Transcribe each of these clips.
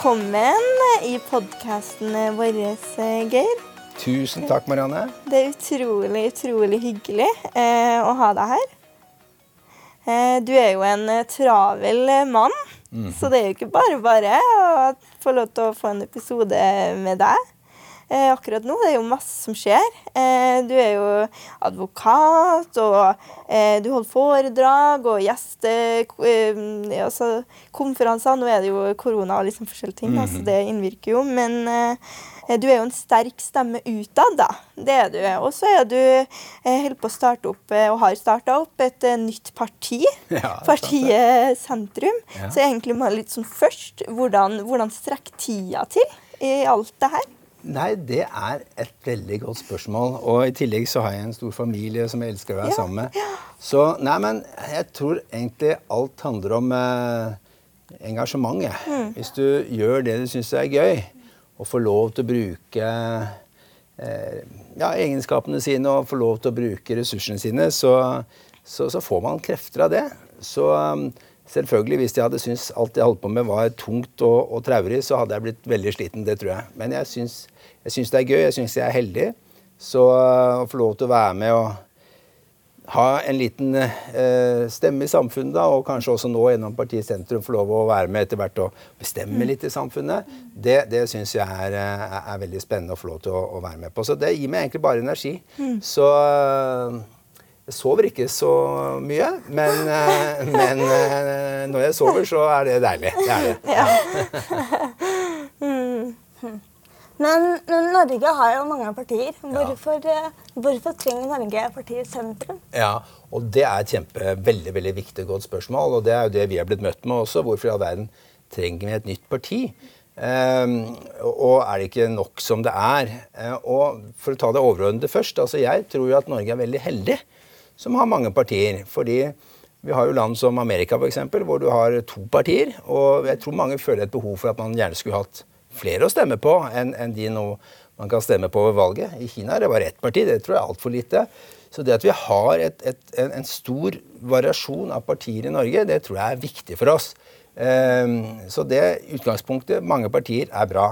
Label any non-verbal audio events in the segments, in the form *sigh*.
Velkommen i podkasten vår, Geir. Tusen takk, Marianne. Det er utrolig, utrolig hyggelig eh, å ha deg her. Eh, du er jo en eh, travel mann, mm. så det er jo ikke bare bare å få lov til å få en episode med deg. Eh, akkurat nå. Det er jo masse som skjer. Eh, du er jo advokat, og eh, du holder foredrag og gjestekonferanser. Eh, altså, nå er det jo korona og liksom forskjellige ting, mm -hmm. altså det innvirker jo. Men eh, du er jo en sterk stemme utad, da. Det er du. Og så er du eh, holder på å starte opp, og har starta opp, et nytt parti. Ja, Partiet Sentrum. Ja. Så egentlig må jeg litt sånn først Hvordan, hvordan strekker tida til i alt det her? Nei, det er et veldig godt spørsmål. Og i tillegg så har jeg en stor familie som jeg elsker å være ja, sammen med. Ja. Så nei, men jeg tror egentlig alt handler om eh, engasjement. Mm. Hvis du gjør det du syns er gøy, og får lov til å bruke eh, ja, egenskapene sine og får lov til å bruke ressursene sine, så, så, så får man krefter av det. Så um, Selvfølgelig, Hvis jeg hadde syntes alt jeg holdt på med var tungt og, og traurig, så hadde jeg blitt veldig sliten. Det tror jeg. Men jeg syns, jeg syns det er gøy. Jeg syns jeg er heldig. Så å få lov til å være med og ha en liten eh, stemme i samfunnet, da, og kanskje også nå gjennom Partiet Sentrum få lov å være med etter hvert og bestemme litt i samfunnet, det, det syns jeg er, er, er, veldig spennende å få lov til å, å, være med på. Så det gir meg egentlig bare energi. Mm. Så jeg sover ikke så mye, men, eh, men, eh, når jeg sover, så er det deilig. Det er det. Ja. Men, men, Norge har jo mange partier. Hvorfor, ja. Eh, hvorfor, trenger Norge partiet sentrum? Ja, og Det er et kjempe, veldig veldig viktig godt spørsmål. og Det er jo det vi har blitt møtt med også. Hvorfor i all verden trenger vi et nytt parti? Um, og er det ikke nok som det er? Og For å ta det overordnede først. altså Jeg tror jo at Norge er veldig heldig som har mange partier. Fordi vi har jo land som Amerika, f.eks., hvor du har to partier. Og jeg tror mange føler et behov for at man gjerne skulle hatt flere å stemme på enn en de nå man kan stemme på ved valget. I Kina er det bare ett parti. Det tror jeg er altfor lite. Så det at vi har et, et, en, en, stor variasjon av partier i Norge, det tror jeg er viktig for oss. Um, så det utgangspunktet, mange partier, er bra.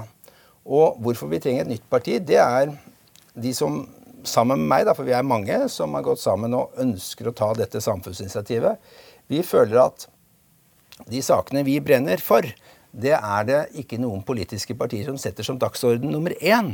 Og hvorfor vi trenger et nytt parti, det er de som sammen med meg, da, for vi er mange som har gått sammen og ønsker å ta dette samfunnsinitiativet, vi føler at de sakene vi brenner for, det er det ikke noen politiske partier som setter som dagsorden nummer én.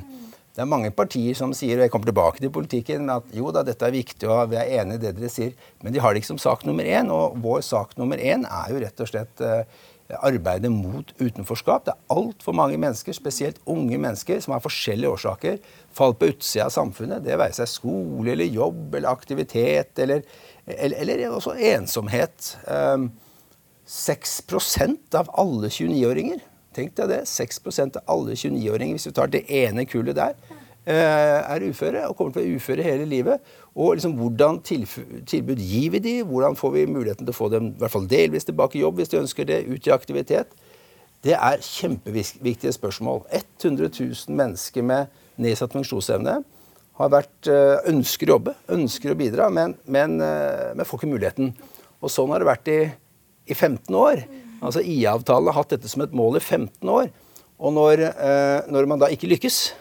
Det er mange partier som sier, og jeg kommer tilbake til politikken, at jo da, dette er viktig, og vi er enig i det dere sier, men de har det ikke som sak nummer én. Og vår sak nummer én er jo rett og slett uh, arbeidet mot utenforskap. Det er altfor mange mennesker, spesielt unge mennesker, som av forskjellige årsaker faller på utsida av samfunnet. Det være seg skole eller jobb eller aktivitet eller, eller, eller også ensomhet. Um, 6 av alle 29-åringer Tenk deg det. 6% av alle 29-åringer, hvis vi tar det ene kullet der, er uføre og kommer til å være uføre hele livet. Og liksom, hvordan tilbud gir vi de? Hvordan får vi muligheten til å få dem i hvert fall delvis tilbake i jobb hvis de ønsker det, ut i aktivitet? Det er kjempeviktige spørsmål. 100 000 mennesker med nedsatt funksjonsevne har vært, eh, ønsker å jobbe, ønsker å bidra, men, men, eh, men, får ikke muligheten. Og sånn har det vært i, i 15 år. Altså IA-avtalen har hatt dette som et mål i 15 år. Og når, eh, når man da ikke lykkes,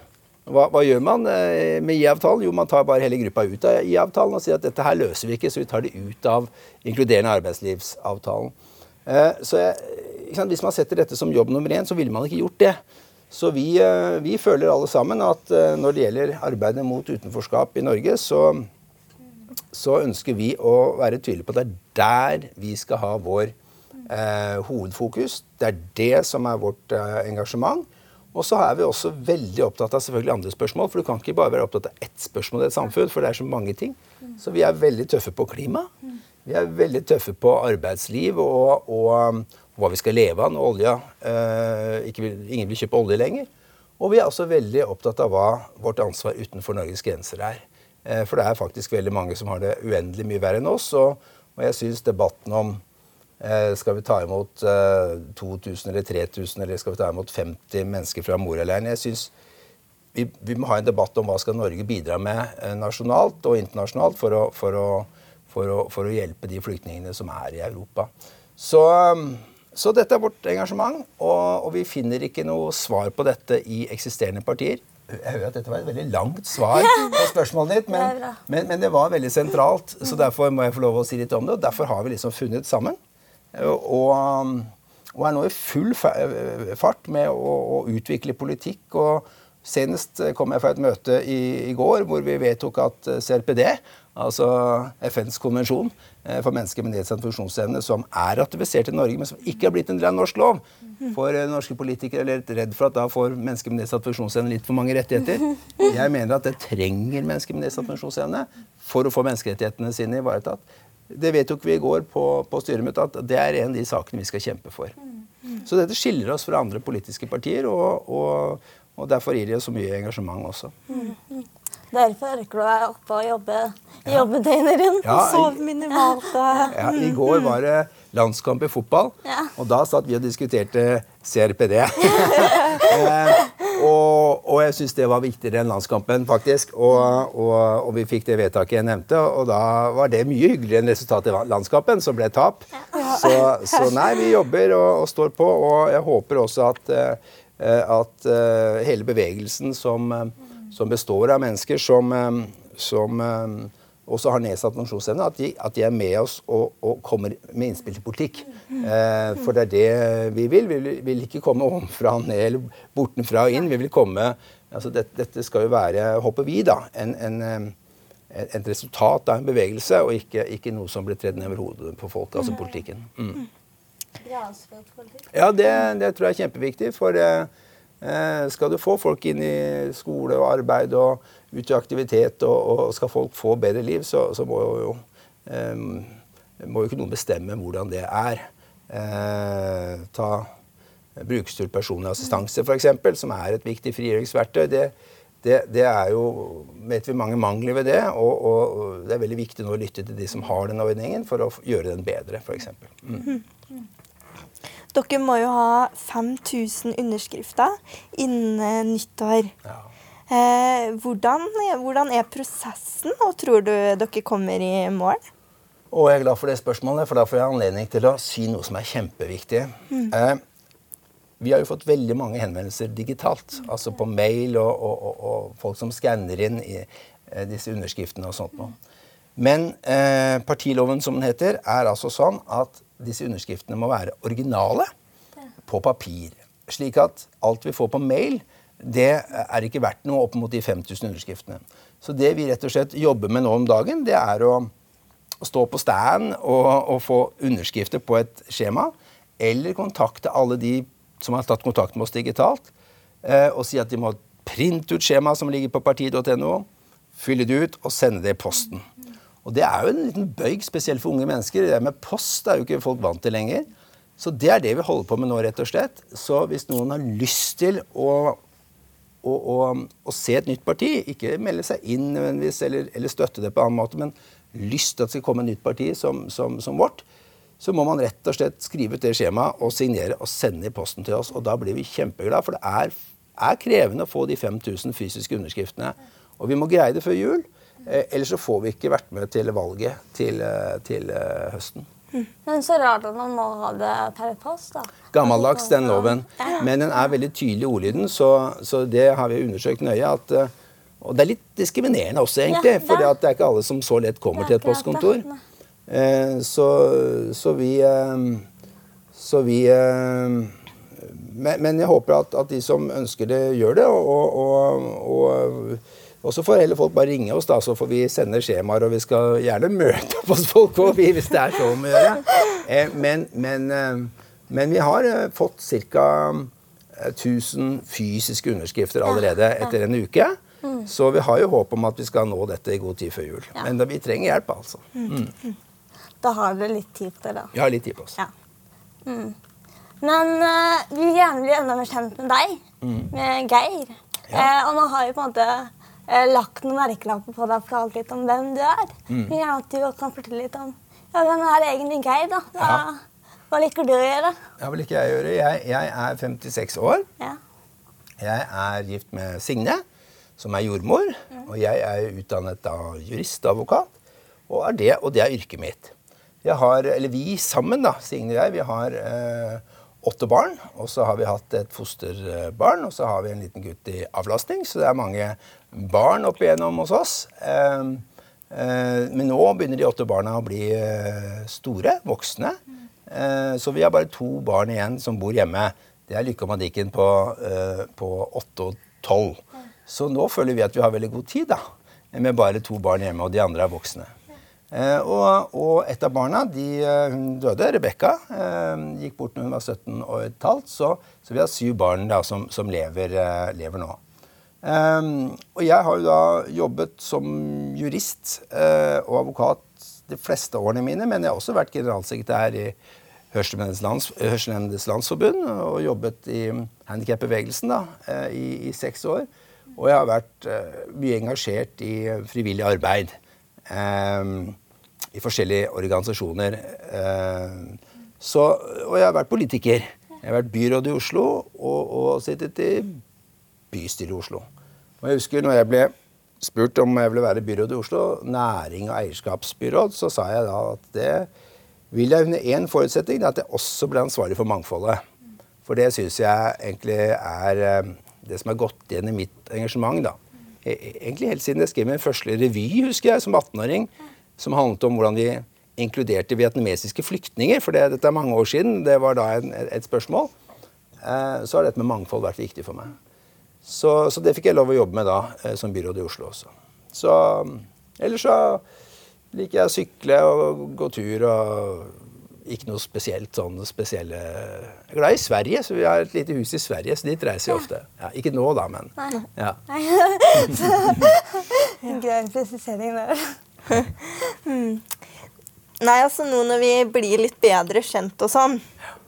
hva, hva, gjør man eh, med IA-avtalen? Jo, man tar bare hele gruppa ut av IA-avtalen og sier at dette her løser vi ikke, så vi tar det ut av inkluderende arbeidslivsavtalen. Eh, så jeg, Hvis man setter dette som jobb nummer én, så ville man ikke gjort det. Så vi, eh, vi, føler alle sammen at når det gjelder arbeidet mot utenforskap i Norge, så, så ønsker vi å være tydelige på at det er der vi skal ha vår eh, hovedfokus. Det er det som er vårt eh, engasjement. Og så er vi også veldig opptatt av selvfølgelig andre spørsmål. For du kan ikke bare være opptatt av ett spørsmål i et samfunn, for det er så mange ting. Så vi er veldig tøffe på klima. Vi er veldig tøffe på arbeidsliv og, og, og hva vi skal leve av når olja eh, Ingen vil kjøpe olje lenger. Og vi er også veldig opptatt av hva vårt ansvar utenfor Norges grenser er. Eh, for det er faktisk veldig mange som har det uendelig mye verre enn oss. Og, og jeg syns debatten om skal vi ta imot 2000 eh, eller 3000, eller skal vi ta imot 50 mennesker fra Moria-leiren? Jeg synes vi, vi, må ha en debatt om hva skal Norge bidra med eh, nasjonalt og internasjonalt for å, for å, for å, for å hjelpe de flyktningene som er i Europa. Så, så dette er vårt engasjement, og, og, vi finner ikke noe svar på dette i eksisterende partier. Jeg hører at dette var et veldig langt svar på spørsmålet ditt, men, men, men det var veldig sentralt. Så derfor må jeg få lov å si litt om det, og derfor har vi liksom funnet sammen. Og, og er nå i full fart med å, å, utvikle politikk. og Senest kom jeg fra et møte i, i går hvor vi vedtok at CRPD, altså FNs konvensjon eh, for mennesker med nedsatt funksjonsevne, som er ratifisert i Norge, men som ikke har blitt en del av norsk lov. For eh, norske politikere er litt redd for at da får mennesker med nedsatt funksjonsevne litt for mange rettigheter. Jeg mener at det trenger mennesker med nedsatt funksjonsevne for å få menneskerettighetene sine ivaretatt. Det vedtok vi i går på, på styremøtet at det er en av de sakene vi skal kjempe for. Så dette skiller oss fra andre politiske partier, og, og, og derfor gir det så mye engasjement også. Mm. Derfor orker du være oppe og jobbe, jobbe døgnet rundt. Ja, Sove minimalt. Ja, I går var det landskamp i fotball, ja. og da satt vi og diskuterte CRPD. *laughs* eh, og, og, jeg syns det var viktigere enn landskampen, faktisk. Og, og, og, vi fikk det vedtaket jeg nevnte, og da var det mye hyggeligere enn resultatet i landskampen, som ble tap. Så, så, nei, vi jobber og, står på, og jeg håper også at, uh, at uh, hele bevegelsen som som består av mennesker som, eh, som eh, også har nedsatt funksjonsevne, at, at, de er med oss og, og kommer med innspill til politikk. Eh, for det er det vi vil. Vi vil, ikke komme ovenfra og ned eller bortenfra og inn. Vi vil komme altså det, Dette skal jo være, håper vi, da, en, en, eh, et resultat av en bevegelse, og ikke, ikke noe som blir tredd ned over hodet på folk, altså politikken. Mm. Ja, det, det, tror jeg er kjempeviktig. for eh, Eh, skal du få folk inn i skole og arbeid og ut i aktivitet, og, og skal folk få bedre liv, så, så må jo eh, må jo ikke noen bestemme hvordan det er. Eh, ta brukerstyrt personlig assistanse, f.eks., som er et viktig frigjøringsverktøy. Det, det, det, er jo vet vi mange mangler ved det, og, og, det er veldig viktig nå å lytte til de som har den ordningen, for å gjøre den bedre, f.eks. Mm. Dere må jo ha 5000 underskrifter innen nyttår. Ja. Eh, hvordan, hvordan, er prosessen, og tror du dere kommer i mål? Og jeg er glad for det spørsmålet, for da får jeg anledning til å si noe som er kjempeviktig. Mm. Eh, vi har jo fått veldig mange henvendelser digitalt, altså på mail og, og, og, og folk som skanner inn i, eh, disse underskriftene og sånt noe. Men eh, partiloven, som den heter, er altså sånn at disse underskriftene må være originale på papir. Slik at alt vi får på mail, det er ikke verdt noe opp mot de 5000 underskriftene. Så det vi rett og slett jobber med nå om dagen, det er å, å stå på stand og, og, få underskrifter på et skjema, eller kontakte alle de som har tatt kontakt med oss digitalt, eh, og si at de må printe ut skjemaet som ligger på partiet.no, fylle det ut og sende det i posten. Og det er jo en liten bøyg, spesielt for unge mennesker. Det med post er jo ikke folk vant til lenger. Så det er det vi holder på med nå, rett og slett. Så hvis noen har lyst til å, å, å, å se et nytt parti, ikke melde seg inn nødvendigvis eller, eller, støtte det på annen måte, men lyst til at det skal komme et nytt parti som, som, som, vårt, så må man rett og slett skrive ut det skjemaet og signere og sende i posten til oss. Og da blir vi kjempeglade, for det er, er krevende å få de 5000 fysiske underskriftene. Og vi må greie det før jul. Eh, ellers så får vi ikke vært med til valget til, eh, til eh, høsten. Men så rart at man må ha det per post, da. Gammeldags, den loven. Men den er veldig tydelig i ordlyden, så, så, det har vi undersøkt nøye. at og det er litt diskriminerende også, egentlig. For det er ikke alle som så lett kommer til et postkontor. så, så, vi Så vi men, men, jeg håper at, at, de som ønsker det, gjør det. og, og, og så får heller folk bare ringe oss, da, så får vi sende skjemaer. Og vi skal gjerne møte opp hos folk vi, hvis det er så om å gjøre. Eh, men, men, eh, men vi har eh, fått ca. 1000 fysiske underskrifter allerede etter en uke. Så vi har jo håp om at vi skal nå dette i god tid før jul. Ja. Men da, vi trenger hjelp, altså. Da har dere litt tid på det, da. Vi har litt tid på oss. Ja. Mm. Men uh, vi vil gjerne bli enda mer kjent med deg, med Geir. Eh, og nå har vi på en måte eh, lagt noen merkelapper på deg og fortalt litt om hvem du er. Vi vil gjerne at du kan fortelle litt om ja, hvem er egentlig Geir. da? Hva, hva liker du å gjøre? Ja, hva liker jeg å gjøre? Jeg, jeg er 56 år. Ja. Jeg er gift med Signe, som er jordmor. Og jeg er utdannet da jurist og advokat. Og, er det, og det er yrket mitt. Jeg har, eller Vi sammen, da, Signe og jeg, vi har eh, åtte barn. Og så har vi hatt et fosterbarn, og så har vi en liten gutt i avlastning. Så det er mange barn opp igjennom hos oss. Eh, eh, men nå begynner de åtte barna å bli eh, store, voksne. Eh, så vi har bare to barn igjen som bor hjemme. Det er Lykke og Madikken på, eh, på åtte og 12. Så nå føler vi at vi har veldig god tid, da. Med bare to barn hjemme, og de andre er voksne. Eh, og, og et av barna de, eh, hun døde, Rebekka, eh, gikk bort når hun var 17 og et halvt. Så, så vi har syv barn da, som, som lever, eh, lever nå. Eh, og jeg har jo da jobbet som jurist eh, og advokat de fleste årene mine, men jeg har også vært generalsekretær i Hørselshemmedes lands, Landsforbund og jobbet i handikapbevegelsen i, i seks år. Og jeg har vært eh, mye engasjert i frivillig arbeid eh, i forskjellige organisasjoner. Eh, så, og jeg har vært politiker. Jeg har vært byråd i Oslo og, og sittet i bystyret i Oslo. Og jeg husker når jeg ble spurt om jeg ville være byråd i Oslo, næring- og eierskapsbyråd, så sa jeg da at det vil jeg under én forutsetning, det er at jeg også ble ansvarlig for mangfoldet. For det syns jeg egentlig er eh, det som har gått igjen i mitt engasjement. da. E- e- Egentlig helt siden jeg skrev min første revy, husker jeg, som 18-åring, som handlet om hvordan vi inkluderte vietnamesiske flyktninger. For det, dette er mange år siden. Det var da en, et spørsmål. Eh, så har dette med mangfold vært viktig for meg. Så, så det fikk jeg lov å jobbe med da, eh, som byråd i Oslo også. Så ellers så liker jeg å sykle og gå tur og ikke noe spesielt sånn spesielle Jeg er glad i Sverige, så vi har et lite hus i Sverige, så dit reiser vi ofte. Ja, ikke nå, da, men Nei. ja. En *laughs* *laughs* grei presisering der. *laughs* Nei, altså nå når vi blir litt bedre kjent og sånn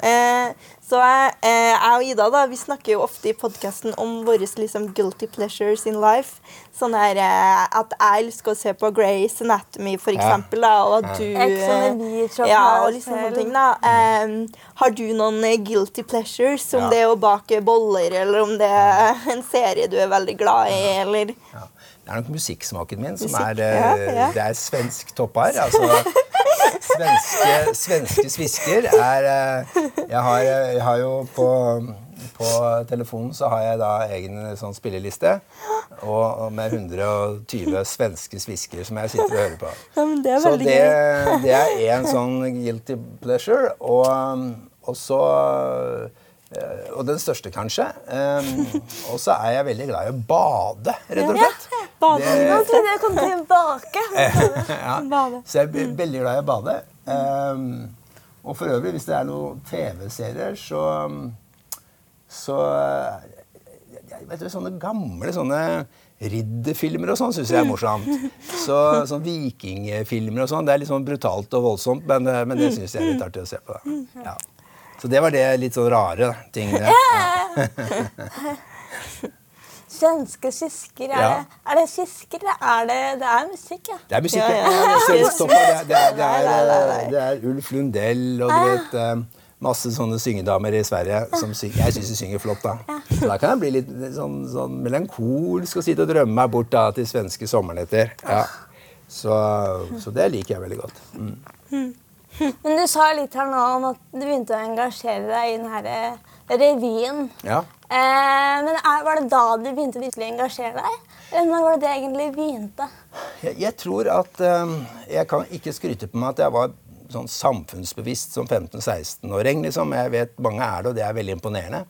eh, Så er, eh, jeg og Ida da, vi snakker jo ofte i podkasten om våre liksom, guilty pleasures in life. Sånn her eh, at jeg elsker å se på Grace Anatomy, for Ja. eksempel, da, og at du eh, beach og Ja, og liksom sånne ting, da. Eh, har du noen guilty pleasures? Om Ja. det er å bake boller, eller om det er en serie du er veldig glad i, eller Ja. Det er nok musikksmaken min som Musikk, er eh, ja, ja. Det er svensk toppar. Altså svenske, svenske svisker er eh, jeg har, jeg har jo på, på telefonen så har jeg da egen sånn spilleliste. Og, og med 120 svenske svisker som jeg sitter og hører på. Ja, men det så det, det er en sånn guilty pleasure. Og, og så eh, Og den største, kanskje. Um, og så er jeg veldig glad i å bade, rett og slett. Bade. Det- Nå trodde jeg kom tilbake. *laughs* ja. Så jeg er veldig glad i å bade. Um, og for øvrig, hvis det er noen TV-serier, så Så jeg vet du, Sånne gamle sånne ridderfilmer og sånn syns jeg er morsomt. Så, sånn vikingfilmer og sånn. Det er litt sånn brutalt og voldsomt, men, men det syns jeg er litt artig å se på. Da. Ja. Så det var det litt sånn rare tingene. Ja. *laughs* Svenske kisker. Er, Ja. det, er det kisker? er det Det er musikk, ja. Det er musikk, Ja, det, er- er- er, er Ulf Lundell og du vet eh, masse sånne syngedamer i Sverige som synger, jeg syns de synger flott. da. Så da kan jeg bli litt sånn, sånn melankolsk og sitte og drømme meg bort da, til svenske sommernetter. Ja. Så, så det liker jeg veldig godt. Mm. Men du sa litt her nå om at du begynte å engasjere deg i den her eh, revyen. Ja. Eh, men er, Var det da du begynte virkelig å engasjere deg? Eller når var det det egentlig begynte? Jeg, jeg tror at eh, Jeg kan ikke skryte på meg at jeg var sånn samfunnsbevisst som 15-16-åring. Liksom. Jeg vet mange er det, og det er veldig imponerende.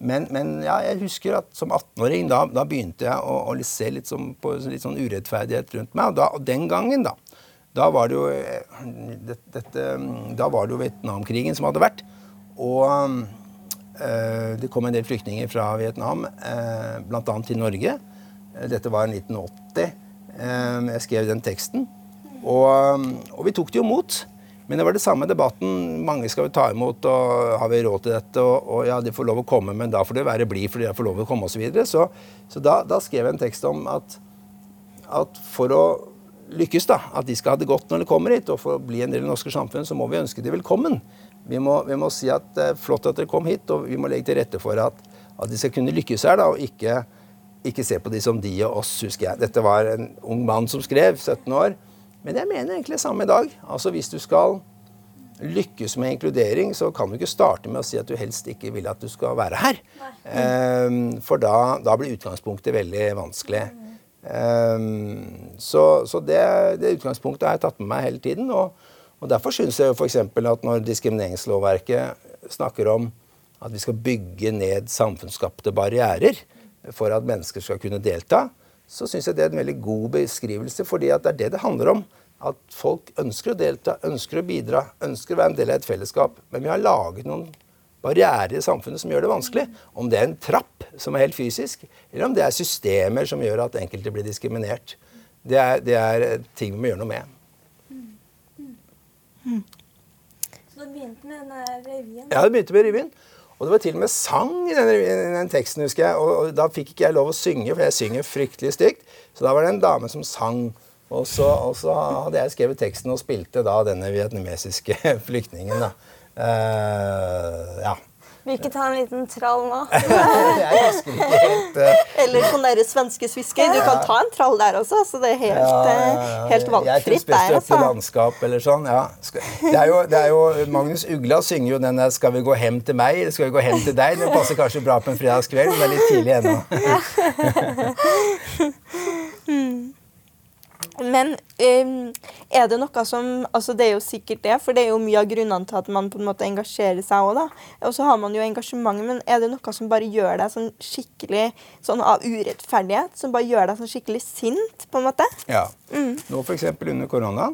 Men, men ja, jeg husker at som 18-åring da, da begynte jeg å, å se litt, som, på litt sånn urettferdighet rundt meg. Og, da, og den gangen, da, Da var det jo, eh, det, dette, da var det jo Vietnamkrigen som hadde vært. Og det kom en del flyktninger fra Vietnam, øh, bl.a. til Norge. Dette var 1980. Øh, jeg skrev den teksten. Og, og vi tok det jo imot. Men det var det samme debatten. Mange skal vi ta imot, og har vi råd til dette? Og, og ja, de får lov å komme, men da får det være bli fordi de får lov å komme, osv. Så, videre. så Så da, da, skrev jeg en tekst om at, at for å lykkes, da, at de skal ha det godt når de kommer hit, og for å bli en del av det norske samfunnet, så må vi ønske dem velkommen. Vi må, vi må, si at det er flott at dere kom hit, og vi må legge til rette for at, at de skal kunne lykkes her, da, og ikke, ikke se på de som de og oss, husker jeg. Dette var en ung mann som skrev, 17 år. Men jeg mener egentlig det samme i dag. Altså Hvis du skal lykkes med inkludering, så kan du ikke starte med å si at du helst ikke vil at du skal være her. Um, for da, da, blir utgangspunktet veldig vanskelig. Um, så, så det, det, utgangspunktet har jeg tatt med meg hele tiden. Og, og derfor syns jeg f.eks. at når diskrimineringslovverket snakker om at vi skal bygge ned samfunnsskapte barrierer for at mennesker skal kunne delta, så syns jeg det er en veldig god beskrivelse, fordi det er det det handler om. At folk ønsker å delta, ønsker å bidra, ønsker å være en del av et fellesskap. Men vi har laget noen barrierer i samfunnet som gjør det vanskelig. Om det er en trapp som er helt fysisk, eller om det er systemer som gjør at enkelte blir diskriminert. Det er, det er ting vi må gjøre noe med. Så det begynte med denne revyen? Ja, det begynte med revyen. Og det var til og med sang i den, i den teksten, husker jeg. Og, og, da fikk ikke jeg lov å synge, for jeg synger fryktelig stygt. Så da var det en dame som sang. Og så, og så hadde jeg skrevet teksten og spilte da denne vietnamesiske *laughs* flyktningen. da. Uh, ja. Vil ikke ta en liten trall nå? jeg husker ikke helt. Uh... Eller sånn derre svenske svisker. Du kan ta en trall der også, så det er helt, ja, ja, ja. helt valgfritt der. Jeg trives best i landskap eller sånn, ja. Det er, jo, det er jo, Magnus Ugla synger jo den der 'Skal vi gå hjem til meg', eller 'Skal vi gå hjem til deg'? Den passer kanskje bra på en fredagskveld, men det er litt tidlig ennå. *laughs* *laughs* Men um, er det noe som altså Det er jo sikkert det, for det er jo mye av grunnene til at man på en måte engasjerer seg òg, da. Og så har man jo engasjement, men er det noe som bare gjør deg sånn skikkelig sånn av urettferdighet? Som bare gjør deg sånn skikkelig sint, på en måte? Ja. Mm. Nå f.eks. under korona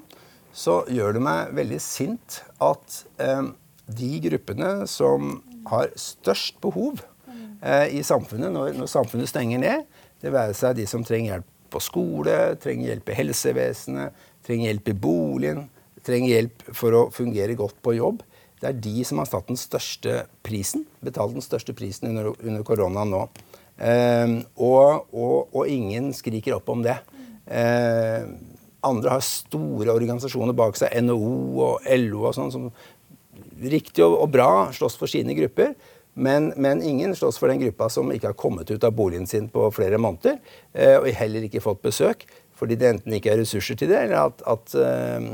så gjør det meg veldig sint at um, de gruppene som har størst behov uh, i samfunnet når, når samfunnet stenger ned, det være seg de som trenger hjelp på skole, trenger hjelp i helsevesenet, trenger hjelp i boligen, trenger hjelp for å fungere godt på jobb. Det er de som har tatt den største prisen, betalt den største prisen under, under koronaen nå. Eh, og, og, og, ingen skriker opp om det. Eh, andre har store organisasjoner bak seg, NHO og LO og sånn, som riktig og, og bra slåss for sine grupper. Men, men, ingen slåss for den gruppa som ikke har kommet ut av boligen sin på flere måneder, eh, og heller ikke fått besøk, fordi det enten ikke er ressurser til det, eller at, at, eh,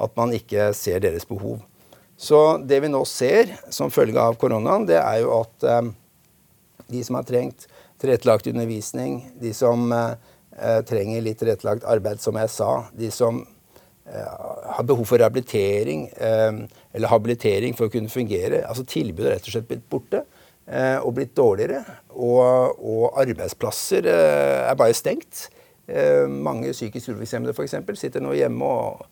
at, man ikke ser deres behov. Så det vi nå ser som følge av koronaen, det er jo at eh, de som har trengt tilrettelagt undervisning, de som trenger litt tilrettelagt arbeid, som jeg sa, de som har behov for rehabilitering eller habilitering for å kunne fungere. Altså Tilbudet er rett og slett blitt borte eh, og blitt dårligere. Og, og arbeidsplasser eh, er bare stengt. Eh, mange psykisk utviklingshemmede f.eks. sitter nå hjemme og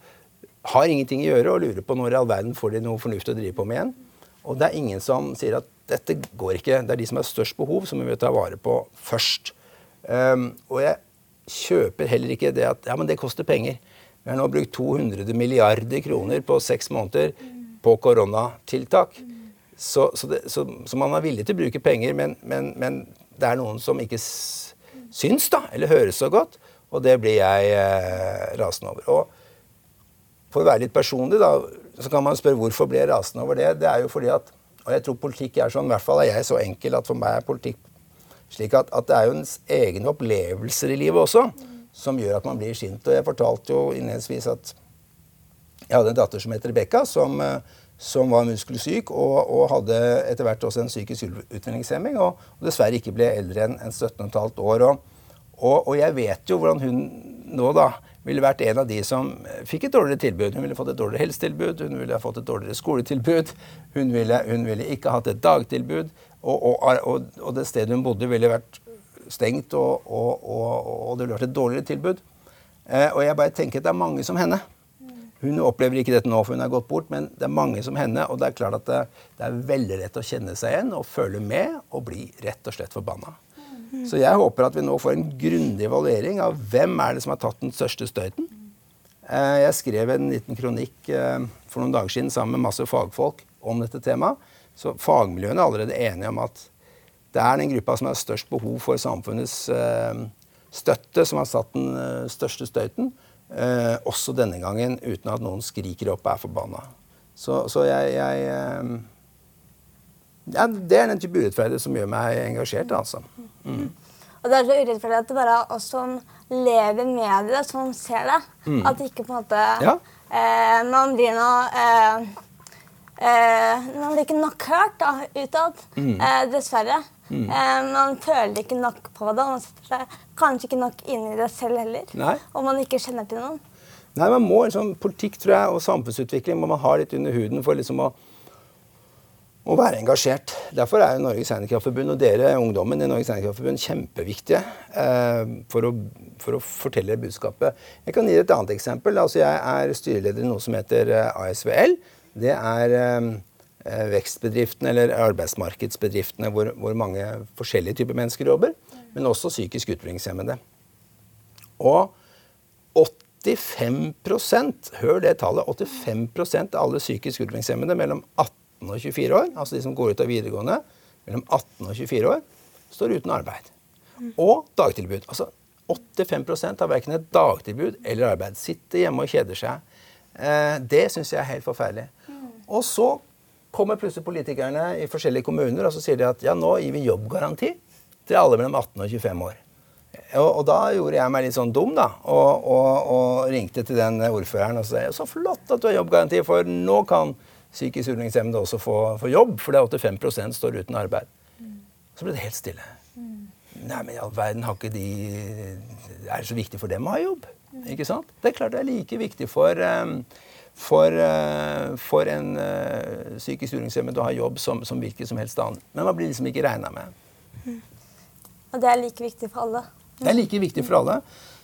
har ingenting å gjøre og lurer på når i all verden får de noe fornuftig å drive på med igjen. Og det er ingen som sier at dette går ikke. Det er de som har størst behov, som vi vil ta vare på først. Um, og jeg kjøper heller ikke det at ja, men det koster penger. Vi har nå brukt 200 milliarder kroner på seks måneder på koronatiltak. Så, så, det, så, så, man er villig til å bruke penger, men, men, men det er noen som ikke syns, da, eller høres så godt. Og det blir jeg eh, rasende over. Og for å være litt personlig, da, så kan man spørre hvorfor blir jeg rasende over det. Det er jo fordi at Og jeg tror politikk er sånn, i hvert fall er jeg så enkel at for meg er politikk slik at, at det er jo ens egne opplevelser i livet også som gjør at man blir sint. Og jeg fortalte jo innledningsvis at jeg hadde en datter som het Rebekka, som, eh, som, var muskelsyk og, og hadde etter hvert også en psykisk utviklingshemming. Og, og, dessverre ikke ble eldre enn en 17,5 år. Og, og, jeg vet jo hvordan hun nå da ville vært en av de som fikk et dårligere tilbud. Hun ville fått et dårligere helsetilbud, hun ville fått et dårligere skoletilbud. Hun ville, hun ville ikke hatt et dagtilbud. Og, det stedet hun bodde, ville vært stengt, og, det ville vært et dårligere tilbud. Eh, og jeg bare tenker at det er mange som henne Hun opplever ikke dette nå, for hun er gått bort, men det er mange som henne. Og det er klart at det, det er veldig lett å kjenne seg igjen og føle med og bli rett og slett forbanna. Så jeg håper at vi nå får en grundig evaluering av hvem er det som har tatt den største støyten. Eh, jeg skrev en liten kronikk eh, for noen dager siden sammen med masse fagfolk om dette temaet. Så fagmiljøene er allerede enige om at det er den gruppa som har størst behov for samfunnets eh, støtte, som har satt den største støyten. Eh, også denne gangen uten at noen skriker opp og er forbanna. Så, så jeg, jeg eh, ja, Det er den type urettferdighet som gjør meg engasjert. altså. Mm. Og det er så urettferdig at det bare er oss som lever med det, som ser det. Mm. At ikke på en måte ja. eh, Man blir noe eh, eh, Man blir ikke nok hørt da, utad. Mm. Eh, dessverre. Mm. Eh, man føler ikke nok på det. Man setter seg kanskje ikke nok inn i det selv heller. Nei. Om man ikke kjenner til noen. Nei, man må, liksom, Politikk tror jeg, og samfunnsutvikling må man ha litt under huden for liksom å, å være engasjert. Derfor er jo Norges Handikapforbund og dere, ungdommen i Norges Handikapforbund, kjempeviktige eh, for, å, for, å, fortelle budskapet. Jeg kan gi et annet eksempel. Altså, jeg er styreleder i noe som heter eh, ASVL. Det er eh, Eh, vekstbedriftene eller arbeidsmarkedsbedriftene hvor, hvor, mange forskjellige typer mennesker jobber, men også psykisk utviklingshemmede. Og 85% hør det tallet, 85% av alle psykisk utviklingshemmede mellom 18 og 24 år, altså de som går ut av videregående mellom 18 og 24 år, står uten arbeid. Og dagtilbud. Altså 85 har verken et dagtilbud eller arbeid. Sitter hjemme og kjeder seg. Eh, det syns jeg er helt forferdelig. Og så kommer plutselig politikerne i forskjellige kommuner og så sier de at ja, nå gir vi jobbgaranti til alle mellom 18 og 25 år. Og, og da gjorde jeg meg litt sånn dum da, og, og, og ringte til den ordføreren og sa så flott at du har jobbgaranti, for nå kan psykisk utviklingshemmede også få, få, jobb, for det er 85% står uten arbeid. Så ble det helt stille. Nei, men i all verden har ikke de Er det så viktig for dem å ha jobb? Ikke sant? Det er klart det er like viktig for um, for, eh, for en uh, psykisk utviklingshemmet å ha jobb som, som hvilken som helst annen. Men man blir liksom ikke regna med. Og det er like viktig for alle? Det er like viktig for alle.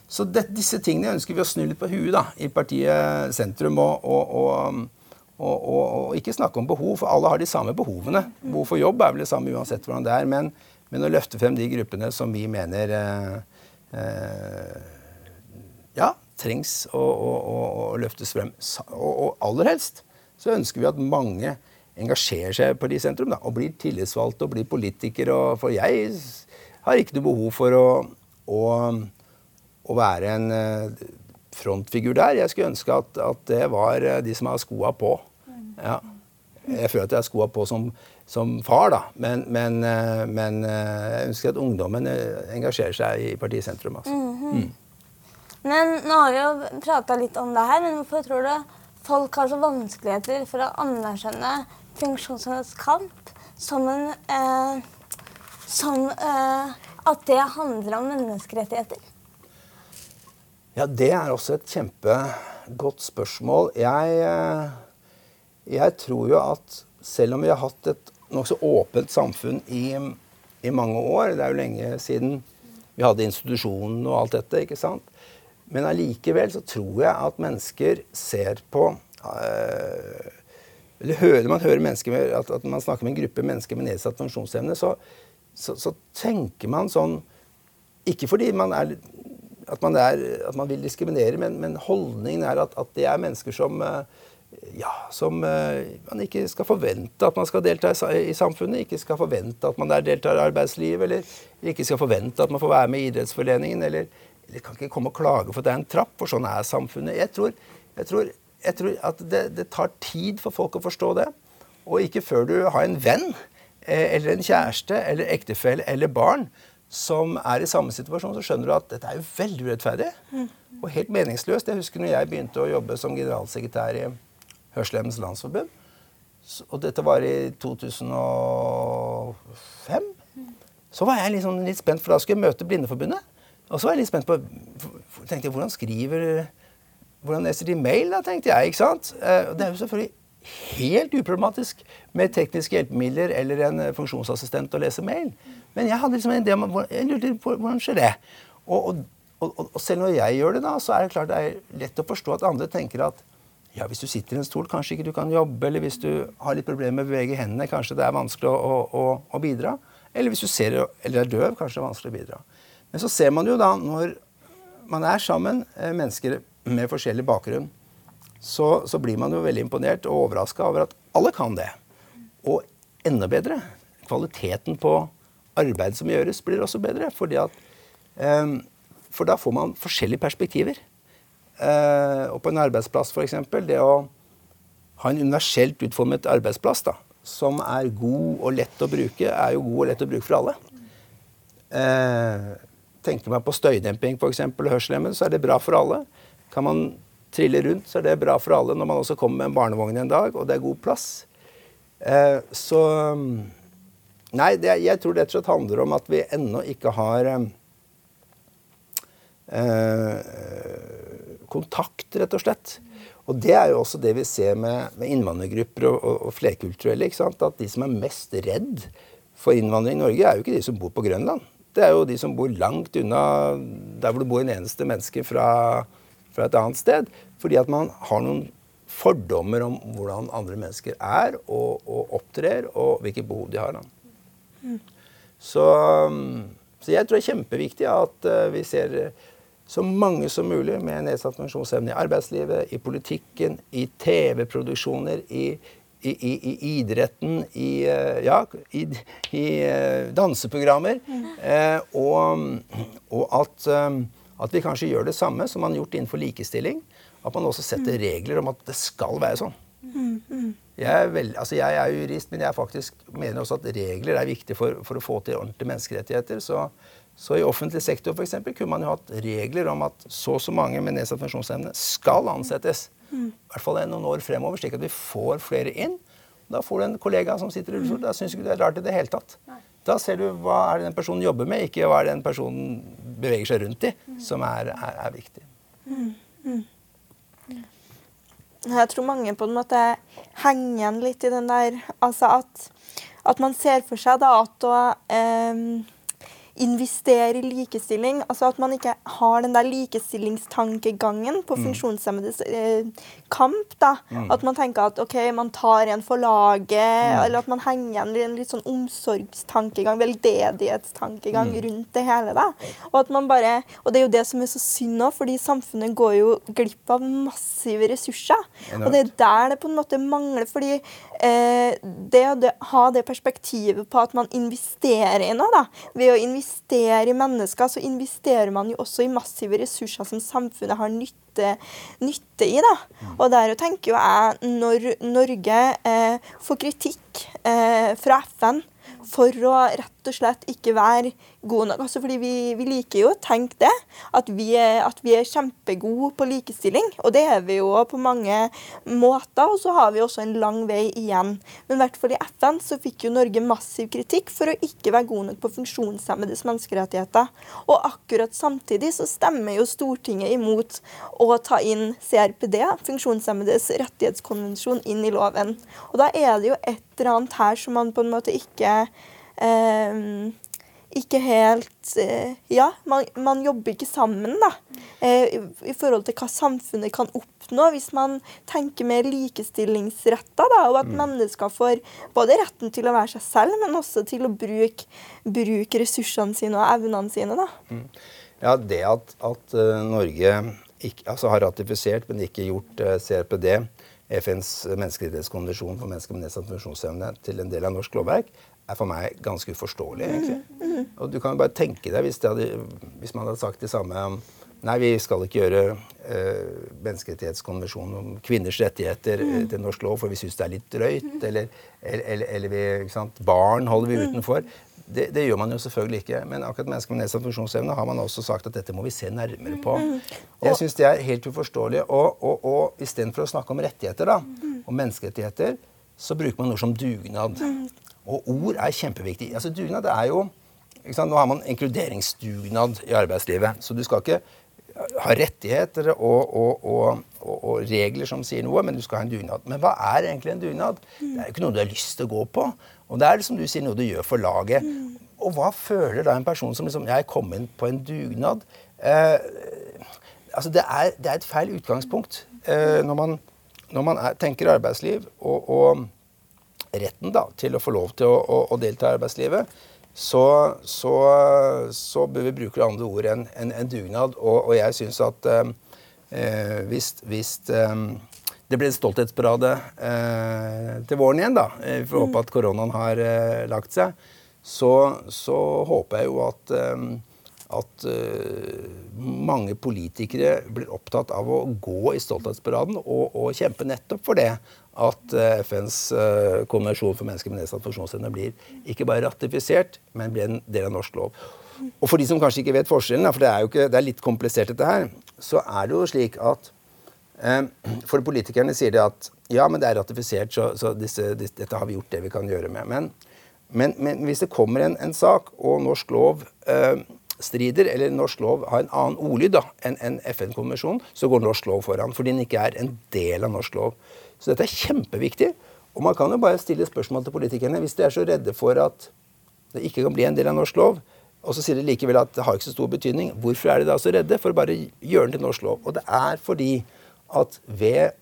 Så det, disse tingene ønsker vi å snu litt på huet da, i partiet Sentrum. Og, og, og, og, ikke snakke om behov, for alle har de samme behovene. Behov for jobb er vel det samme uansett hvordan det er. Men, men å løfte frem de gruppene som vi mener eh, eh, ja, trengs å, løftes frem. Og, aller helst så ønsker vi at mange engasjerer seg på de sentrum da, og blir tillitsvalgte og blir politikere. for jeg har ikke noe behov for å, å, å være en uh, frontfigur der. Jeg skulle ønske at, at det var uh, de som har skoa på. Ja. Jeg føler at jeg har skoa på som, som, far, da. Men, men, uh, men jeg ønsker at ungdommen engasjerer seg i partisentrum. Altså. Mm -hmm. mm. Men nå har vi jo prata litt om det her, men hvorfor tror du folk har så vanskeligheter for å anerkjenne funksjonshemmedes kamp som en eh, Som eh, at det handler om menneskerettigheter? Ja, det er også et kjempegodt spørsmål. Jeg, eh, jeg tror jo at selv om vi har hatt et nokså åpent samfunn i, i mange år Det er jo lenge siden vi hadde institusjonen og alt dette. ikke sant? Men allikevel så tror jeg at mennesker ser på øh, Eller hører man hører mennesker at, at, man snakker med en gruppe mennesker med nedsatt funksjonsevne, så, så, så, tenker man sånn Ikke fordi man er, at, man er, at man vil diskriminere, men, men holdningen er at, at, det er mennesker som øh, ja, som uh, man ikke skal forvente at man skal delta i, samfunnet. Ikke skal forvente at man der deltar i arbeidslivet, eller, ikke skal forvente at man får være med i idrettsforeningen, eller, eller kan ikke komme og klage for at det er en trapp, for sånn er samfunnet. Jeg tror, jeg tror, jeg tror at det, det, tar tid for folk å forstå det. Og ikke før du har en venn eh, eller en kjæreste eller ektefelle eller barn som er i samme situasjon, så skjønner du at dette er jo veldig urettferdig. Og helt meningsløst. Jeg husker når jeg begynte å jobbe som generalsekretær i Hørselshemmedes Landsforbund. Og dette var i 2005. Så var jeg liksom litt spent, for da skulle jeg møte Blindeforbundet. Og så var jeg litt spent på tenkte jeg, hvordan skriver Hvordan leser de mail, da, tenkte jeg. ikke sant? Eh, det er jo selvfølgelig helt uproblematisk med tekniske hjelpemidler eller en eh, funksjonsassistent å lese mail. Men jeg hadde liksom en idé om jeg lurte på hvordan skjer det. Og, og, og, og, selv når jeg gjør det, da, så er det klart det er lett å forstå at andre tenker at ja, hvis du sitter i en stol, kanskje ikke du kan jobbe, eller hvis du har litt problemer med å bevege hendene, kanskje det er vanskelig å, å, å bidra. Eller hvis du ser, eller er døv, kanskje det er vanskelig å bidra. Men så ser man jo da, når man er sammen, eh, mennesker med forskjellig bakgrunn, så, så blir man jo veldig imponert og overraska over at alle kan det. Og enda bedre, kvaliteten på arbeidet som gjøres, blir også bedre. Fordi at, um, for da får man forskjellige perspektiver. Uh, og på en arbeidsplass, f.eks. Det å ha en universelt utformet arbeidsplass da, som er god og lett å bruke, er jo god og lett å bruke for alle. Uh, tenker man på støydemping f.eks. og hørselshemmede, så er det bra for alle. Kan man trille rundt, så er det bra for alle når man også kommer med en barnevogn en dag, og det er god plass. Eh, så Nei, det, jeg tror det slett handler om at vi ennå ikke har eh, eh, kontakt, rett og slett. Og det er jo også det vi ser med, med innvandrergrupper og, og, og flerkulturelle. At de som er mest redd for innvandring i Norge, er jo ikke de som bor på Grønland. Det er jo de som bor langt unna der hvor det bor en eneste menneske fra fra et annet sted. Fordi at man har noen fordommer om hvordan andre mennesker er og, og opptrer, og hvilke behov de har. Mm. Så, så, jeg tror det er kjempeviktig at uh, vi ser så mange som mulig med nedsatt funksjonsevne i arbeidslivet, i politikken, i TV-produksjoner, i, i, i, i, idretten, i, uh, ja, i danseprogrammer. Mm. og, og at at vi kanskje gjør det samme som man har gjort innenfor likestilling. At man også setter regler om at det skal være sånn. Jeg er, veld, altså jeg er jurist, men jeg faktisk mener også at regler er viktig for, for å få til ordentlige menneskerettigheter. Så, så i offentlig sektor for eksempel, kunne man jo hatt regler om at så og så mange med nedsatt funksjonsevne skal ansettes. I hvert fall noen år fremover, slik at vi får flere inn. Da får du en kollega som sitter i rullestol. Da syns ikke det er rart i det hele tatt. Da ser du hva er det den personen jobber med, ikke hva er det den personen beveger seg rundt i, som er, er, er viktig. Mm, mm. Jeg tror mange på en måte henger igjen litt i den der Altså at, at man ser for seg da at å investere i likestilling. Altså at man ikke har den der likestillingstankegangen på mm. funksjonshemmedes eh, kamp. da. Mm. At man tenker at ok, man tar igjen for laget, mm. eller at man henger igjen i en litt sånn omsorgstankegang, veldedighetstankegang mm. rundt det hele. da. Og at man bare, og det er jo det som er så synd nå, fordi samfunnet går jo glipp av massive ressurser. Og det er der det på en måte mangler. fordi eh, det å ha det perspektivet på at man investerer i noe, da, ved å investere investerer i mennesker, så investerer man jo også i massive ressurser som samfunnet har nytte, nytte i. da. Og der tenker jo jeg, når Norge eh, får kritikk eh, fra FN for å rett og slett ikke være gode nok. Altså fordi vi, vi, liker jo å tenke det, at vi, er, at vi er kjempegode på likestilling. Og det er vi jo på mange måter, og så har vi også en lang vei igjen. Men i hvert fall i FN så fikk jo Norge massiv kritikk for å ikke være god nok på funksjonshemmedes menneskerettigheter. Og akkurat samtidig så stemmer jo Stortinget imot å ta inn CRPD, funksjonshemmedes rettighetskonvensjon, inn i loven. Og da er det jo et eller annet her som man på en måte ikke ikke helt eh, Ja, man, man, jobber ikke sammen, da. Eh, i, i, forhold til hva samfunnet kan oppnå hvis man tenker mer likestillingsretta, da. Og at mm. mennesker får både retten til å være seg selv, men også til å bruke, bruke ressursene sine og evnene sine, da. Mm. Ja, det at, at uh, Norge ikke, altså har ratifisert, men ikke gjort uh, CRPD, FNs menneskerettighetskonvensjon for mennesker med nedsatt funksjonsevne, til en del av norsk lovverk, er for meg ganske uforståelig. egentlig. Mm, mm. Og du kan jo bare tenke deg hvis, hadde, hvis, man hadde sagt det samme Nei, vi skal ikke gjøre eh, menneskerettighetskonvensjonen om kvinners rettigheter mm. til norsk lov, for vi syns det er litt drøyt. Mm. Eller, eller, eller vi, barn holder vi mm. utenfor. Det, det, gjør man jo selvfølgelig ikke. Men akkurat mennesker med nedsatt funksjonsevne har man også sagt at dette må vi se nærmere på. Mm. Jeg syns det er helt uforståelig. Og, og, og istedenfor å snakke om rettigheter, da, om menneskerettigheter, så bruker man ord som dugnad. Og ord er kjempeviktig. Altså, dugnad er jo Nå har man inkluderingsdugnad i arbeidslivet. Så du skal ikke ha rettigheter og, og, og, og, regler som sier noe, men du skal ha en dugnad. Men hva er egentlig en dugnad? Det er jo ikke noe du har lyst til å gå på. Og det er som du sier noe du gjør for laget. Og hva føler da en person som liksom Jeg kom inn på en dugnad. Eh, altså det er, det er, et feil utgangspunkt eh, når man når man er, tenker arbeidsliv og, retten da, til å få lov til å, å, å delta i arbeidslivet, så, så, så, bør vi bruke andre ord enn en, en dugnad. Og, og jeg syns at eh, hvis, hvis eh, det blir en stolthetsparade eh, til våren igjen, da, vi får håpe at koronaen har eh, lagt seg, så, så, håper jeg jo at eh, at uh, mange politikere blir opptatt av å gå i stolthetsparaden og, og kjempe nettopp for det at uh, FNs uh, konvensjon for mennesker med nedsatt funksjonsevne blir ikke bare ratifisert, men blir en del av norsk lov. Og for de som kanskje ikke vet forskjellen, for det er jo ikke, det er litt komplisert dette her, så er det jo slik at For politikerne sier de at ja, men det er ratifisert, så, så disse, disse, dette har vi gjort det vi kan gjøre med. Men, men, men hvis det kommer en, en sak, og norsk lov strider, eller norsk lov har en annen ordlyd enn en FN-konvensjonen, så går norsk lov foran. Fordi den ikke er en del av norsk lov. Så dette er kjempeviktig. Og man kan jo bare stille spørsmål til politikerne hvis de er så redde for at det ikke kan bli en del av norsk lov. Og så sier de likevel at det har ikke så stor betydning. Hvorfor er de da så redde for å bare gjøre den til norsk lov? Og det er fordi at ved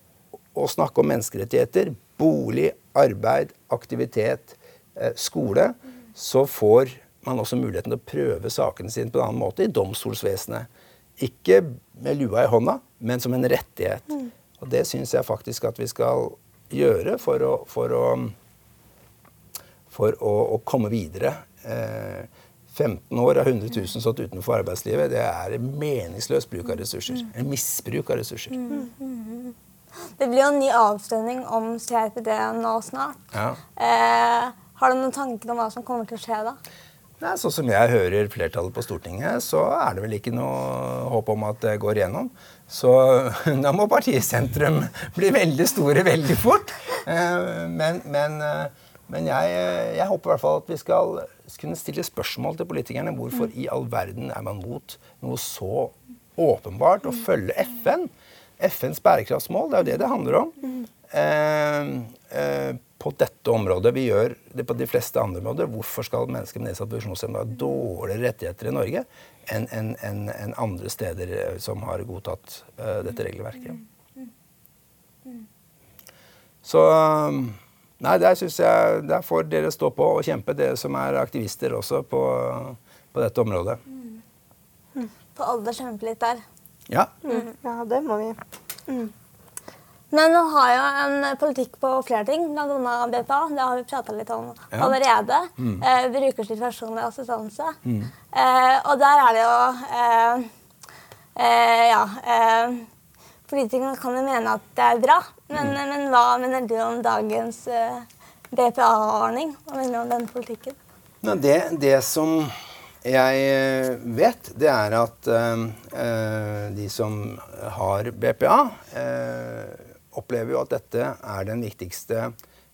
å snakke om menneskerettigheter, bolig, arbeid, aktivitet, eh, skole, så får man også muligheten til å prøve sakene sine på en annen måte i domstolsvesenet. Ikke med lua i hånda, men som en rettighet. Mm. Og det syns jeg faktisk at vi skal gjøre for å, for å, for å, å komme videre. Eh, 15 år av 100 000 stått utenfor arbeidslivet. Det er en meningsløs bruk av ressurser. Mm. En misbruk av ressurser. Mm. Det blir jo en ny avstemning om CRPD nå snart. Ja. Eh, har du noen tanker om hva som kommer til å skje da? Nei, Sånn som jeg hører flertallet på Stortinget, så er det vel ikke noe håp om at det går igjennom. Så *laughs* da må partisentrum *laughs* bli veldig store veldig fort. Eh, men, men, eh, men jeg, jeg, håper i hvert fall at vi skal kunne stille spørsmål til politikerne. Hvorfor i all verden er man mot noe så åpenbart å følge FN? FNs bærekraftsmål, det er jo det det handler om. På dette området. Vi gjør det på de fleste andre områder. Hvorfor skal mennesker med nedsatt funksjonsevne ha dårligere rettigheter i Norge enn en, en, en andre steder eh, som har godtatt uh, dette regelverket? Så Nei, der syns jeg Der får dere stå på og kjempe, dere som er aktivister også på, på dette området. På alder kjempe litt der. Ja. Mm. Ja, det må vi. Mm. Men nå har jo en politikk på flere ting, bl.a. BPA. Det har vi prata litt om ja. allerede. Mm. Eh, brukerstyrt personlig assistanse. Mm. Eh, og der er det jo eh, eh Ja. Eh, politikerne kan jo mene at det er bra, men, mm. men hva mener du om dagens eh, BPA-ordning? Hva mener du om den politikken? Nei, det, det, som jeg vet, det er at de som har BPA opplever jo at dette er den viktigste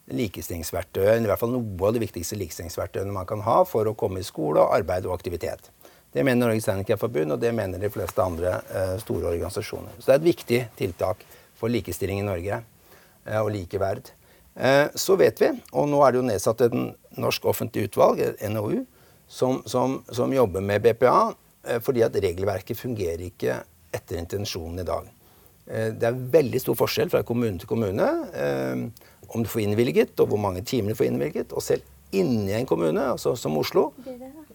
likestillingsverktøyet, i hvert fall noe av det viktigste likestillingsverktøyene man kan ha for å komme i skole, arbeid og aktivitet. Det mener Norges Handikapforbund, og det mener de fleste andre eh, store organisasjoner. Så det er et viktig tiltak for likestilling i Norge eh, og likeverd. Eh, så vet vi, og nå er det jo nedsatt et norsk offentlig utvalg, NOU, som, som, som jobber med BPA, eh, fordi at regelverket fungerer ikke etter intensjonen i dag. Eh, det er veldig stor forskjell fra kommune til kommune eh, om du får innvilget, og hvor mange timer du får innvilget. Og selv inni en kommune, altså som Oslo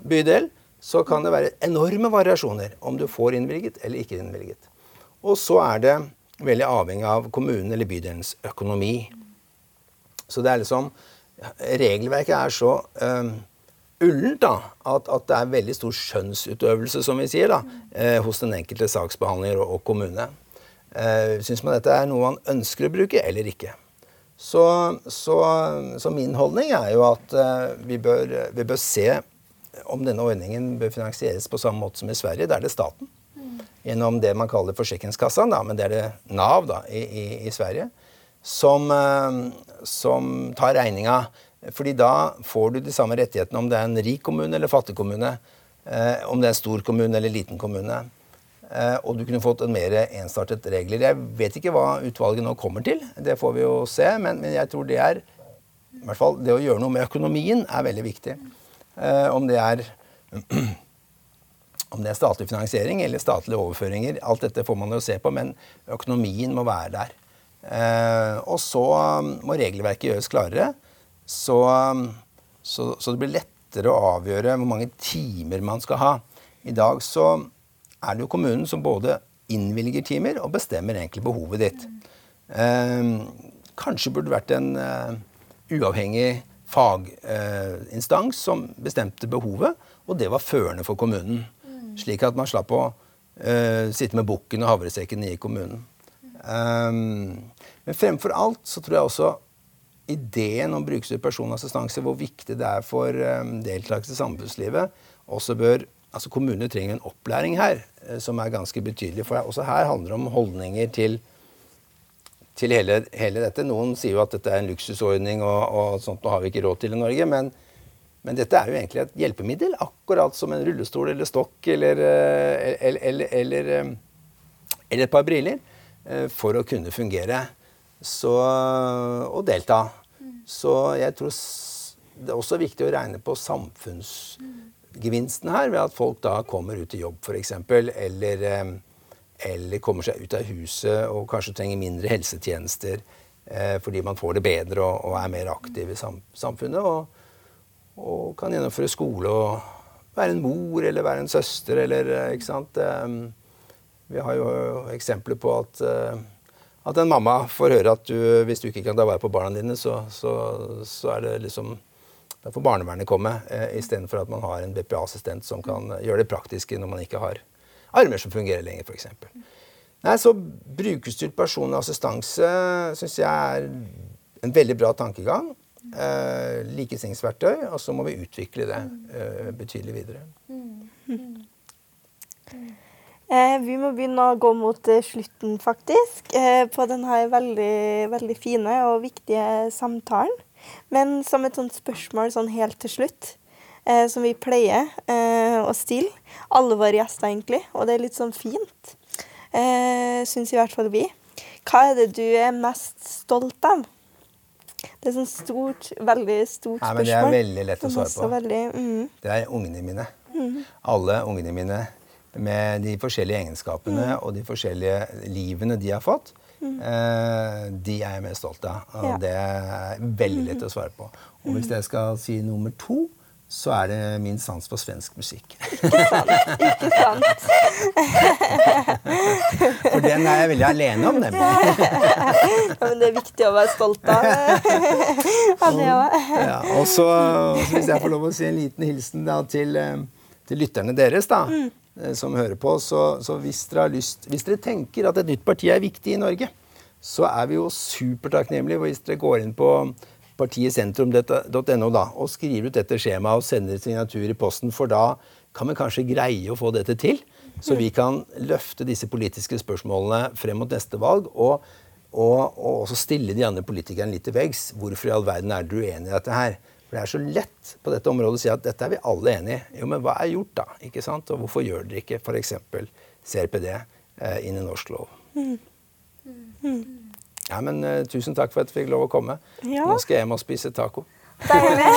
bydel, så kan det være enorme variasjoner om du får innvilget eller ikke innvilget. Og så er det veldig avhengig av kommunen eller bydelens økonomi. Så det er liksom Regelverket er så um, ullent da, at, at, det er veldig stor skjønnsutøvelse, som vi sier, da, eh, hos den enkelte saksbehandler og, og kommune. Eh, Syns man dette er noe man ønsker å bruke, eller ikke? Så, så, så min holdning er jo at eh, vi, bør, vi, bør, se om denne ordningen bør finansieres på samme måte som i Sverige. Da er det staten. Gjennom det man kaller forsikringskassaen, da, men det er det Nav da, i, i, i Sverige, som, eh, som tar regninga. Fordi da får du de samme rettighetene om det er en rik kommune eller fattig kommune. Eh, om det er en stor kommune eller liten kommune. Eh, og du kunne fått en mer ensartet regler. Jeg vet ikke hva utvalget nå kommer til, det får vi jo se. Men, men jeg tror det er i hvert fall det å gjøre noe med økonomien er veldig viktig. Eh, om det er *clears throat* om det er statlig finansiering eller statlige overføringer, alt dette får man jo se på, men økonomien må være der. Eh, og så um, må regelverket gjøres klarere, så, um, så, så, det blir lettere å avgjøre hvor mange timer man skal ha. I dag så er det jo kommunen som både innvilger timer og bestemmer egentlig behovet ditt. Eh, kanskje burde det vært en uh, uavhengig faginstans uh, som bestemte behovet, og det var førende for kommunen. Mm. Slik at man slapp å uh, sitte med bukken og havresekken i kommunen. Um, men fremfor alt så tror jeg også ideen om brukerstyrt personlig assistanse, hvor viktig det er for deltakelse i samfunnslivet, også bør altså Kommunene trenger en opplæring her uh, som er ganske betydelig. For også her handler det om holdninger til, til hele, hele, dette. Noen sier jo at dette er en luksusordning, og, og sånt nå har vi ikke råd til i Norge. Men, men, dette er jo egentlig et hjelpemiddel, akkurat som en rullestol eller stokk eller, uh, eller, eller, eller, um, eller et par briller, for å kunne fungere så, og delta. Så jeg tror det er også viktig å regne på samfunnsgevinsten her, ved at folk da kommer ut i jobb, f.eks., eller, eh, eller kommer seg ut av huset og kanskje trenger mindre helsetjenester eh, fordi man får det bedre og, og er mer aktiv i sam samfunnet. Og, og, kan gjennomføre skole og være en mor eller være en søster eller eh, Ikke sant. Vi har jo eksempler på at at en mamma får høre at du, hvis du ikke kan ta vare på barna dine, så, så, så er det liksom Da får barnevernet komme, eh, istedenfor at man har en BPA-assistent som kan gjøre det praktiske når man ikke har armer som fungerer lenger, f.eks. Nei, så Brukerstyrt personlig assistanse syns jeg er en veldig bra tankegang. Eh, likestillingsverktøy, og så må vi utvikle det eh, betydelig videre. Eh, vi må begynne å gå mot eh, slutten, faktisk, eh, på denne veldig, veldig fine og viktige samtalen. Men som et sånt spørsmål sånn helt til slutt, eh, som vi pleier eh, å stille alle våre gjester, egentlig, og det er litt sånn fint, eh, syns i hvert fall vi. Hva er det du er mest stolt av? Det er sånn stort, veldig stort spørsmål. Nei, men Det er veldig lett å svare på. Veldig, mm. Det er ungene mine. Mm. Alle ungene mine med de forskjellige egenskapene mm. og de forskjellige livene de har fått, mm. eh, de er jeg mest stolt av. Og ja. det er veldig lett å svare på. Og hvis jeg skal si nummer to, så er det min sans for svensk musikk. Ikke sant. Ikke sant. for den er jeg veldig alene om, nemlig. ja, men det er viktig å være stolt av, av det òg. Ja, og så, hvis jeg får lov å si en liten hilsen da, til, eh, til lytterne deres, da. Mm. Eh, som hører på. Så, så hvis, dere lyst, hvis, dere tenker at et nytt parti er viktig i Norge, så er vi jo supertakknemlige hvis dere går inn på partietsentrum.no og skriver ut dette skjemaet og sender signatur i posten, for da kan vi kanskje greie å få dette til. Så vi kan løfte disse politiske spørsmålene frem mot neste valg. og og, og også stille de andre politikerne litt til veggs. Hvorfor i all verden er dere uenig i dette her? For det er så lett på dette området å si at dette er vi alle enig i. Jo, men hva er gjort, da? Ikke sant? Og hvorfor gjør dere ikke f.eks. CRPD eh, inn i norsk lov? Mm. Mm. Ja, men uh, Tusen takk for at jeg fikk lov å komme. Ja. Nå skal jeg hjem og spise taco. Deilig.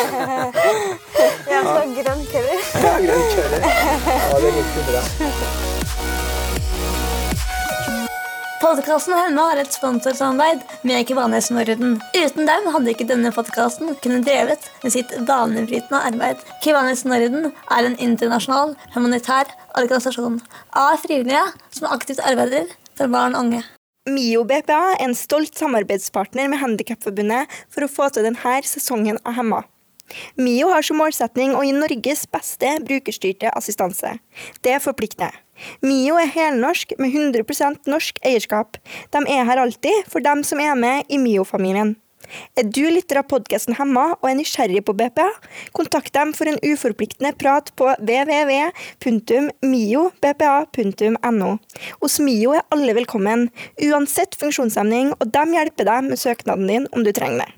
*laughs* Jeg skal grønn curry. Ja, grønn curry. Ja, det riktig bra. Podkasten Hemma har et sponsorsamarbeid med Kvanes Norden. Uten dem hadde ikke denne podkasten kunnet drevet med sitt banebrytende arbeid. Kvanes Norden er en internasjonal humanitær organisasjon av frivillige som aktivt arbeider for barn og unge. MIO BPA er en stolt samarbeidspartner med Handikapforbundet for å få til denne sesongen av Hemma. MIO har som målsetning å gi Norges beste brukerstyrte assistanse. Det forplikter. MIO er helnorsk med 100% norsk eierskap. De er her alltid for dem som er med i MIO-familien. Er du lytter av podkasten Hemma og er nysgjerrig på BPA? Kontakt dem for en uforpliktende prat på www.miobpa.no. Hos MIO er alle velkommen, uansett funksjonshemning, og de hjelper deg med søknaden din om du trenger det.